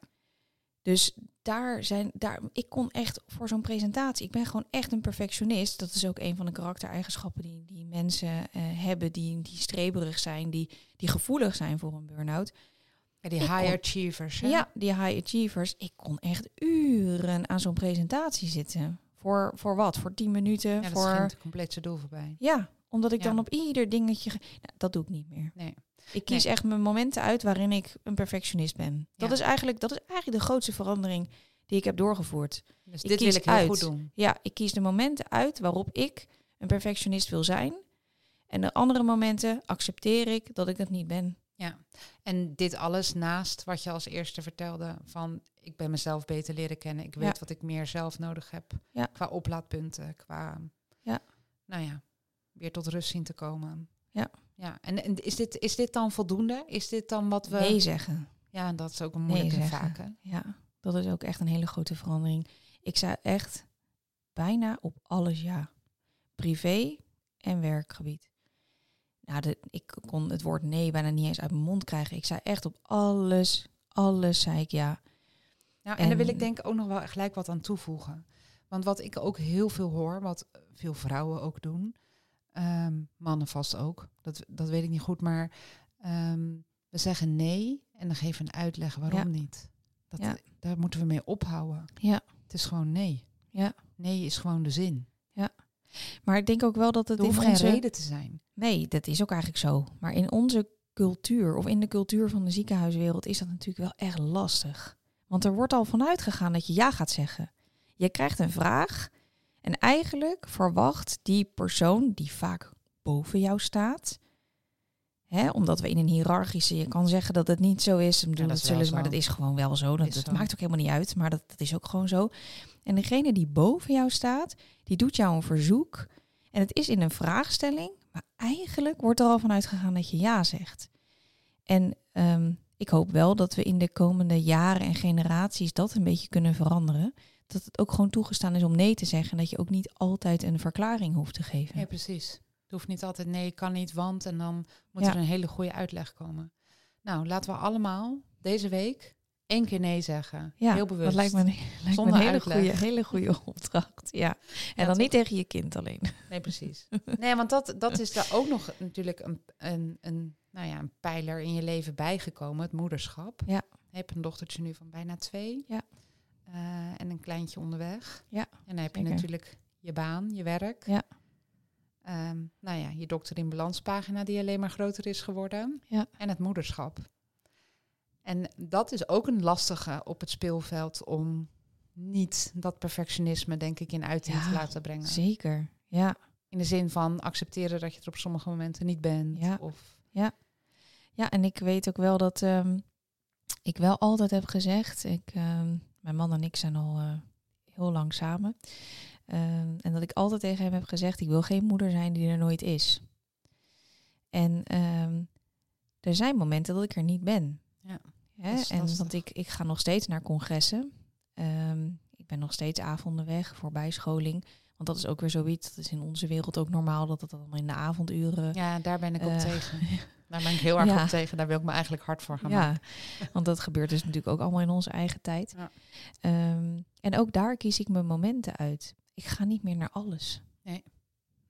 Dus daar zijn, daar, ik kon echt voor zo'n presentatie, ik ben gewoon echt een perfectionist. Dat is ook een van de karaktereigenschappen die, die mensen eh, hebben, die, die streberig zijn, die, die gevoelig zijn voor een burn-out. Ja, die Ik high kon- achievers. Hè? Ja, die high achievers. Ik kon echt uren aan zo'n presentatie zitten. Voor, voor wat? Voor tien minuten? Ja, dat voor... schiet compleet zijn doel voorbij. Ja, omdat ik Ja. dan op ieder dingetje... ge- Nou, dat doe ik niet meer. Nee. Ik kies echt mijn momenten uit waarin ik een perfectionist ben. Dat, Ja. is eigenlijk, dat is eigenlijk de grootste verandering die ik heb doorgevoerd. Dus Ik dit wil kies ik heel uit. goed doen. Ja, ik kies de momenten uit waarop ik een perfectionist wil zijn. En de andere momenten accepteer ik dat ik het niet ben. Ja, en dit alles naast wat je als eerste vertelde van ik ben mezelf beter leren kennen. Ik weet Ja. wat ik meer zelf nodig heb Ja. qua oplaadpunten, qua Ja. nou ja, weer tot rust zien te komen. Ja. Ja, en, en is, dit, is dit dan voldoende? Is dit dan wat we... Nee zeggen. Ja, dat is ook een Nee moeilijke vaak. hè? Ja, dat is ook echt een hele grote verandering. Ik zei echt bijna op alles ja. Privé en werkgebied. Nou, de, ik kon het woord nee bijna niet eens uit mijn mond krijgen. Ik zei echt op alles, alles zei ik ja. Nou, en, daar wil En- ik denk ik ook nog wel gelijk wat aan toevoegen. Want wat ik ook heel veel hoor, wat veel vrouwen ook doen, ehm, mannen vast ook, dat, dat weet ik niet goed, maar ehm, we zeggen nee en dan geven we een uitleg waarom Ja. niet. Dat, Ja. Daar moeten we mee ophouden. Ja. Het is gewoon nee. Ja. Nee is gewoon de zin. Maar ik denk ook wel dat het Er hoeft geen onze... reden te zijn. Nee, dat is ook eigenlijk zo. Maar in onze cultuur of in de cultuur van de ziekenhuiswereld is dat natuurlijk wel echt lastig. Want er wordt al vanuit gegaan dat je ja gaat zeggen. Je krijgt een vraag en eigenlijk verwacht die persoon die vaak boven jou staat, hè, omdat we in een hiërarchische, je kan zeggen dat het niet zo is, dat dat zullen maar dat is gewoon wel zo. Dat, dat zo. maakt ook helemaal niet uit, maar dat, dat is ook gewoon zo. En degene die boven jou staat, die doet jou een verzoek en het is in een vraagstelling, maar eigenlijk wordt er al vanuit gegaan dat je ja zegt. En ehm, ik hoop wel dat we in de komende jaren en generaties dat een beetje kunnen veranderen. Dat het ook gewoon toegestaan is om nee te zeggen. En dat je ook niet altijd een verklaring hoeft te geven. Ja, precies. Het hoeft niet altijd nee, kan niet, want en dan moet Ja. er een hele goede uitleg komen. Nou, laten we allemaal deze week één keer nee zeggen. Ja, Heel bewust. dat lijkt me een, lijkt me Zonder een hele, goede, hele <laughs> goede opdracht. Ja. En Ja, dan niet tegen je kind alleen. Nee, precies. <laughs> Nee, want dat, dat is daar ook nog natuurlijk een, een, een, nou ja, een pijler in je leven bijgekomen, het moederschap. Ja. Je hebt een dochtertje nu van bijna twee. Ja. Eh, en een kleintje onderweg. Ja, En dan heb je natuurlijk je baan, je werk. Ja. Ehm, nou ja, je dokter in balanspagina die alleen maar groter is geworden. Ja. En het moederschap. En dat is ook een lastige op het speelveld om niet dat perfectionisme, denk ik, in uiting te Ja, laten brengen. Zeker. Ja. In de zin van accepteren dat je er op sommige momenten niet bent. Ja. Of, Ja, en ik weet ook wel dat ehm, ik wel altijd heb gezegd, ik, ehm, mijn man en ik zijn al eh, heel lang samen. Ehm, en dat ik altijd tegen hem heb gezegd, ik wil geen moeder zijn die er nooit is. En ehm, er zijn momenten dat ik er niet ben. Ja, Hè? En want ik, ik ga nog steeds naar congressen. Ehm, ik ben nog steeds avonden weg voor bijscholing. Want dat is ook weer zoiets, dat is in onze wereld ook normaal, dat het allemaal in de avonduren ja, daar ben ik op Eh, tegen. <laughs> Daar ben ik heel erg ja. op tegen. Daar wil ik me eigenlijk hard voor gaan Ja, maken. want dat gebeurt dus natuurlijk ook allemaal in onze eigen tijd. Ja. Ehm, en ook daar kies ik mijn momenten uit. Ik ga niet meer naar alles. Nee.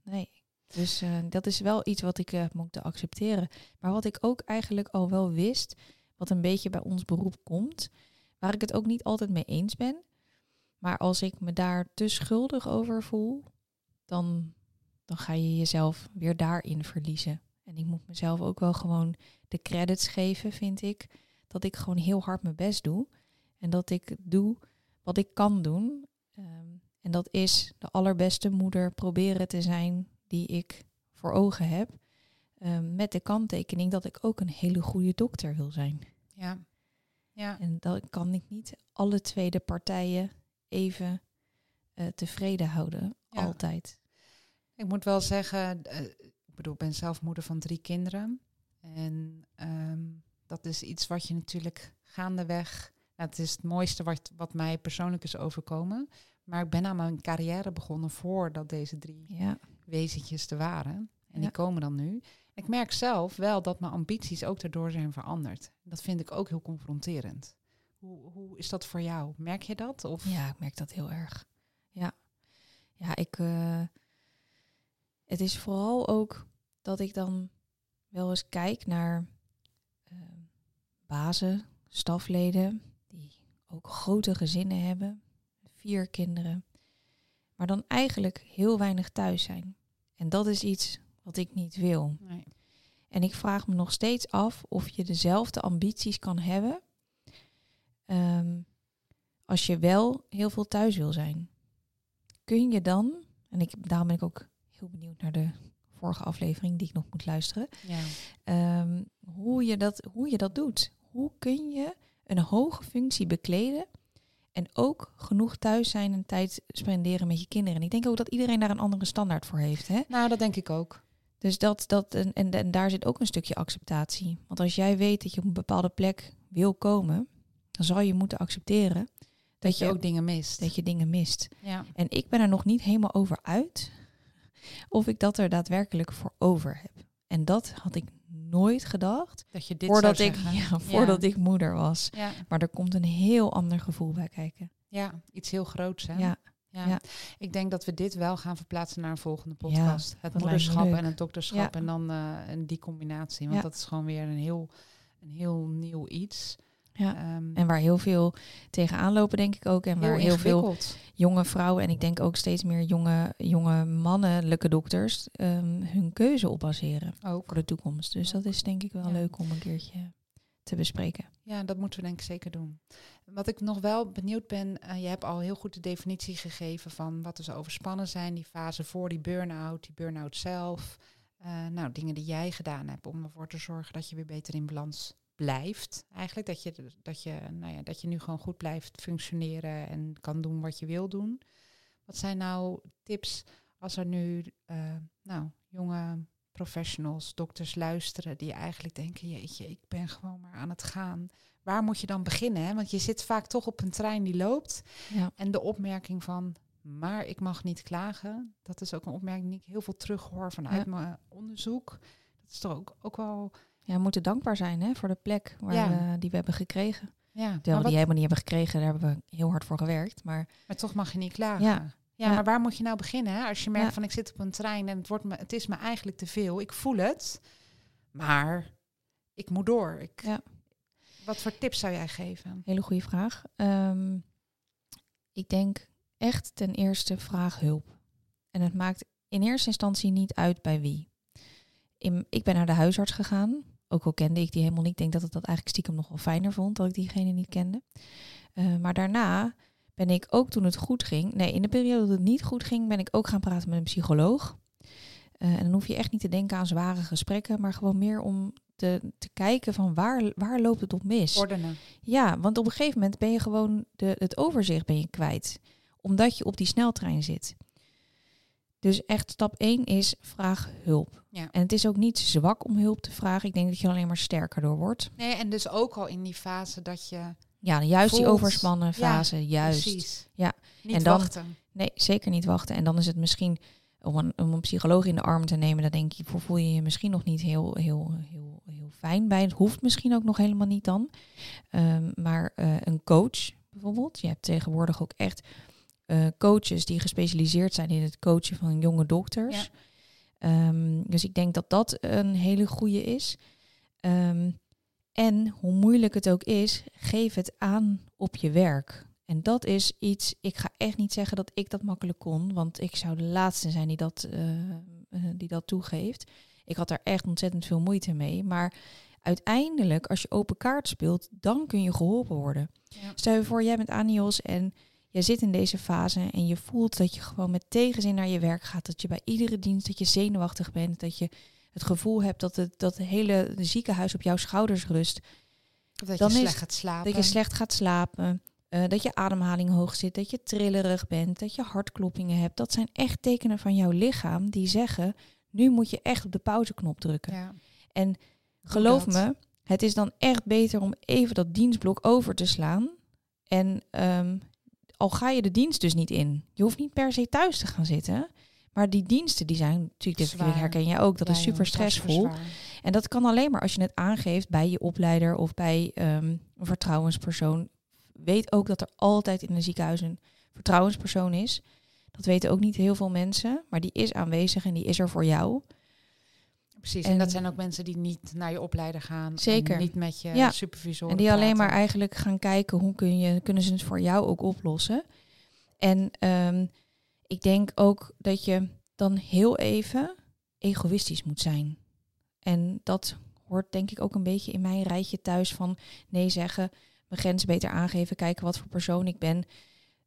Nee. Dus eh, dat is wel iets wat ik heb moeten accepteren. Maar wat ik ook eigenlijk al wel wist, wat een beetje bij ons beroep komt, waar ik het ook niet altijd mee eens ben. Maar als ik me daar te schuldig over voel, dan, dan ga je jezelf weer daarin verliezen. En ik moet mezelf ook wel gewoon de credits geven, vind ik. Dat ik gewoon heel hard mijn best doe. En dat ik doe wat ik kan doen. Ehm, en dat is de allerbeste moeder proberen te zijn die ik voor ogen heb. Ehm, met de kanttekening dat ik ook een hele goede dokter wil zijn. Ja. Ja. En dan kan ik niet alle tweede partijen even eh, tevreden houden. Ja. Altijd. Ik moet wel zeggen, eh, ik bedoel, ik ben zelf moeder van drie kinderen. En ehm, dat is iets wat je natuurlijk gaandeweg... Nou, het is het mooiste wat, wat mij persoonlijk is overkomen. Maar ik ben aan mijn carrière begonnen voordat deze drie Ja, wezentjes er waren. En Ja. die komen dan nu. Ik merk zelf wel dat mijn ambities ook daardoor zijn veranderd. Dat vind ik ook heel confronterend. Hoe, hoe is dat voor jou? Merk je dat? Of? ja ik merk dat heel erg. Ja, ja ik. eh, het is vooral ook dat ik dan wel eens kijk naar eh, bazen, stafleden, die ook grote gezinnen hebben, vier kinderen, maar dan eigenlijk heel weinig thuis zijn. En dat is iets wat ik niet wil. Nee. En ik vraag me nog steeds af of je dezelfde ambities kan hebben ehm, als je wel heel veel thuis wil zijn. Kun je dan, en ik, daarom ben ik ook heel benieuwd naar de vorige aflevering die ik nog moet luisteren, Ja. ehm, hoe, je dat, hoe je dat doet. Hoe kun je een hoge functie bekleden en ook genoeg thuis zijn en tijd spenderen met je kinderen. En ik denk ook dat iedereen daar een andere standaard voor heeft. Hè? Nou, dat denk ik ook. Dus dat, dat en, en, en daar zit ook een stukje acceptatie. Want als jij weet dat je op een bepaalde plek wil komen, dan zal je moeten accepteren dat, Dat je je ook dingen mist. dat je dingen mist. Ja. En ik ben er nog niet helemaal over uit of ik dat er daadwerkelijk voor over heb. En dat had ik nooit gedacht Dat je dit voordat, ik, <laughs> ja, voordat ik moeder was. Ja. Maar er komt een heel ander gevoel bij kijken. ja, iets heel groots, hè? Ja, Ja. Ik denk dat we dit wel gaan verplaatsen naar een volgende podcast. het moederschap en het dokterschap en dan eh, en die combinatie. Want dat is gewoon weer een heel, een heel nieuw iets. Ja. Ehm, En waar heel veel tegenaan lopen, denk ik ook. En waar heel veel jonge vrouwen en ik denk ook steeds meer jonge, jonge mannelijke dokters ehm, hun keuze op baseren Ook. voor de toekomst. Dus dat is denk ik wel Ja. leuk om een keertje te bespreken. Ja, dat moeten we denk ik zeker doen. Wat ik nog wel benieuwd ben, eh, je hebt al heel goed de definitie gegeven van wat is overspannen zijn, die fase voor die burn-out, die burn-out zelf. Eh, nou, dingen die jij gedaan hebt om ervoor te zorgen dat je weer beter in balans blijft. Eigenlijk dat je, dat je, nou ja, dat je nu gewoon goed blijft functioneren en kan doen wat je wil doen. Wat zijn nou tips als er nu eh, nou, jonge professionals, dokters luisteren die eigenlijk denken, jeetje, ik ben gewoon maar aan het gaan. Waar moet je dan beginnen? Hè? Want je zit vaak toch op een trein die loopt. Ja. En de opmerking van, maar ik mag niet klagen, dat is ook een opmerking die ik heel veel terughoor vanuit Ja. mijn onderzoek. Dat is toch ook, ook wel, Ja, we moeten dankbaar zijn hè, voor de plek waar Ja. we, die we hebben gekregen. ja, Terwijl we wat- die helemaal niet hebben gekregen, daar hebben we heel hard voor gewerkt. Maar maar toch mag je niet klagen. Ja. Ja, Ja. maar waar moet je nou beginnen? Hè? Als je merkt van ik zit op een trein en het, wordt me, het is me eigenlijk te veel. Ik voel het, maar ik moet door. Ik, Ja. Wat voor tips zou jij geven? hele goede vraag. Ehm, ik denk echt ten eerste vraag hulp. En het maakt in eerste instantie niet uit bij wie. In, ik ben naar de huisarts gegaan. Ook al kende ik die helemaal niet. Ik denk dat ik dat eigenlijk stiekem nog wel fijner vond dat ik diegene niet kende. Eh, maar daarna ben ik ook toen het goed ging. Nee, in de periode dat het niet goed ging, ben ik ook gaan praten met een psycholoog. Eh, en dan hoef je echt niet te denken aan zware gesprekken, maar gewoon meer om te, te kijken van waar, waar loopt het op mis. Ordenen. Ja, want op een gegeven moment ben je gewoon de, het overzicht ben je kwijt. Omdat je op die sneltrein zit. Dus echt stap 1 is vraag hulp. Ja. En het is ook niet zwak om hulp te vragen. Ik denk dat je alleen maar sterker door wordt. Nee, en dus ook al in die fase dat je Ja, juist die overspannen fase. juist. precies. Ja. Niet En dan- wachten. Nee, zeker niet wachten. En dan is het misschien om een, om een psycholoog in de arm te nemen. Dan denk je, voel je je misschien nog niet heel, heel, heel, heel fijn bij. Het hoeft misschien ook nog helemaal niet dan. Ehm, maar eh, een coach bijvoorbeeld. Je hebt tegenwoordig ook echt eh, coaches die gespecialiseerd zijn in het coachen van jonge dokters. Ehm, dus ik denk dat dat een hele goede is. Ehm, en hoe moeilijk het ook is, geef het aan op je werk. En dat is iets, ik ga echt niet zeggen dat ik dat makkelijk kon, want ik zou de laatste zijn die dat, eh, eh, die dat toegeeft. Ik had daar echt ontzettend veel moeite mee. Maar uiteindelijk, als je open kaart speelt, dan kun je geholpen worden. Ja. Stel je voor, jij bent Anios en je zit in deze fase en je voelt dat je gewoon met tegenzin naar je werk gaat. Dat je bij iedere dienst, dat je zenuwachtig bent, dat je het gevoel hebt dat het, dat het hele ziekenhuis op jouw schouders rust. Of dat Dan je is- slecht gaat slapen. Dat je slecht gaat slapen, eh, dat je ademhaling hoog zit, dat je trillerig bent, dat je hartkloppingen hebt. Dat zijn echt tekenen van jouw lichaam die zeggen, nu moet je echt op de pauzeknop drukken. Ja. En geloof dat. me, het is dan echt beter om even dat dienstblok over te slaan. En ehm, al ga je de dienst dus niet in, je hoeft niet per se thuis te gaan zitten. Maar die diensten die zijn natuurlijk, dit herken jij ook, dat Ja, is super stressvol. En dat kan alleen maar als je het aangeeft bij je opleider of bij ehm, een vertrouwenspersoon. Weet ook dat er altijd in een ziekenhuis een vertrouwenspersoon is. Dat weten ook niet heel veel mensen, maar die is aanwezig en die is er voor jou. Precies, en, En- dat zijn ook mensen die niet naar je opleider gaan. Zeker. Niet met je Ja. supervisor En die alleen maar eigenlijk gaan kijken hoe kun je, kunnen ze het voor jou ook oplossen. En ehm, ik denk ook dat je dan heel even egoïstisch moet zijn. En dat hoort denk ik ook een beetje in mijn rijtje thuis van nee zeggen, mijn grenzen beter aangeven, kijken wat voor persoon ik ben.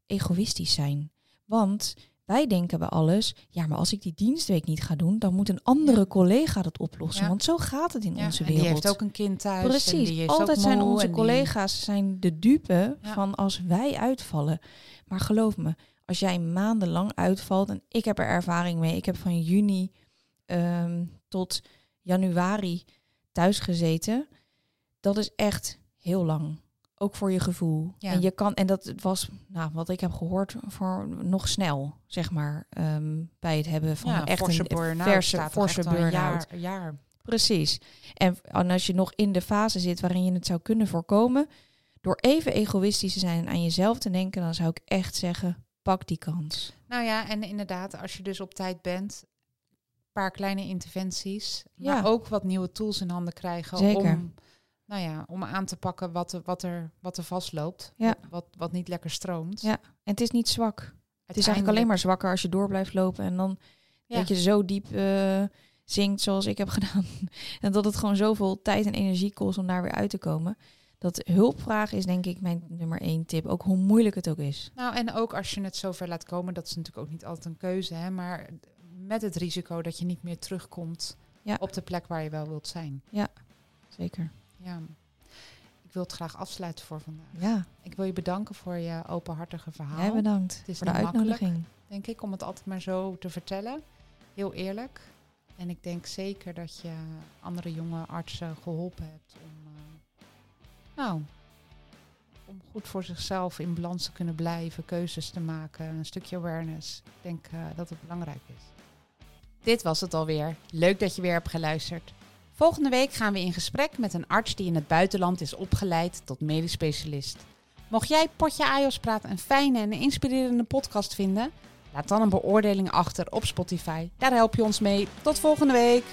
Egoïstisch zijn. Want wij denken bij alles, ja, maar als ik die dienstweek niet ga doen, dan moet een andere Ja. collega dat oplossen. Ja. Want zo gaat het in Ja, onze en wereld. die heeft ook een kind thuis. en Precies, die is altijd zijn onze en die- collega's zijn de dupe van als wij uitvallen. Maar geloof me, als jij maandenlang uitvalt, en ik heb er ervaring mee, ik heb van juni ehm, tot januari thuis gezeten, dat is echt heel lang. Ook voor je gevoel. Ja. En je kan, en dat was, nou, wat ik heb gehoord, voor nog snel, zeg maar, ehm, bij het hebben van ja, echt forse een verse, forse burn-out. jaar, jaar Precies. En, en als je nog in de fase zit waarin je het zou kunnen voorkomen, door even egoïstisch te zijn en aan jezelf te denken, dan zou ik echt zeggen, pak die kans. Nou ja, en inderdaad, als je dus op tijd bent, een paar kleine interventies, maar Ja. ook wat nieuwe tools in handen krijgen Zeker. om, nou ja, om aan te pakken wat, er- wat, er, wat er vastloopt, Ja. wat, wat, wat niet lekker stroomt. Ja. En het is niet zwak. Het is eigenlijk alleen maar zwakker als je door blijft lopen en dan Ja. dat je zo diep eh, zinkt zoals ik heb <laughs> gedaan. en dat het gewoon zoveel tijd en energie kost om daar weer uit te komen. Dat hulp vragen is denk ik mijn nummer één tip. Ook hoe moeilijk het ook is. Nou, en ook als je het zover laat komen, dat is natuurlijk ook niet altijd een keuze, hè, maar met het risico dat je niet meer terugkomt Ja. op de plek waar je wel wilt zijn. Zeker. Ja. Ik wil het graag afsluiten voor vandaag. Ja, Ik wil je bedanken voor je openhartige verhaal. jij bedankt is voor de uitnodiging. denk ik, om het altijd maar zo te vertellen. Heel eerlijk. En ik denk zeker dat je andere jonge artsen geholpen hebt om, eh, nou, om goed voor zichzelf in balans te kunnen blijven, keuzes te maken, een stukje awareness. Ik denk eh, dat het belangrijk is. Dit was het alweer. Leuk dat je weer hebt geluisterd. Volgende week gaan we in gesprek met een arts die in het buitenland is opgeleid tot medisch specialist. Mocht jij Potje Ajos Praat een fijne en inspirerende podcast vinden, Laat dan een beoordeling achter op Spotify. Daar help je ons mee. Tot volgende week.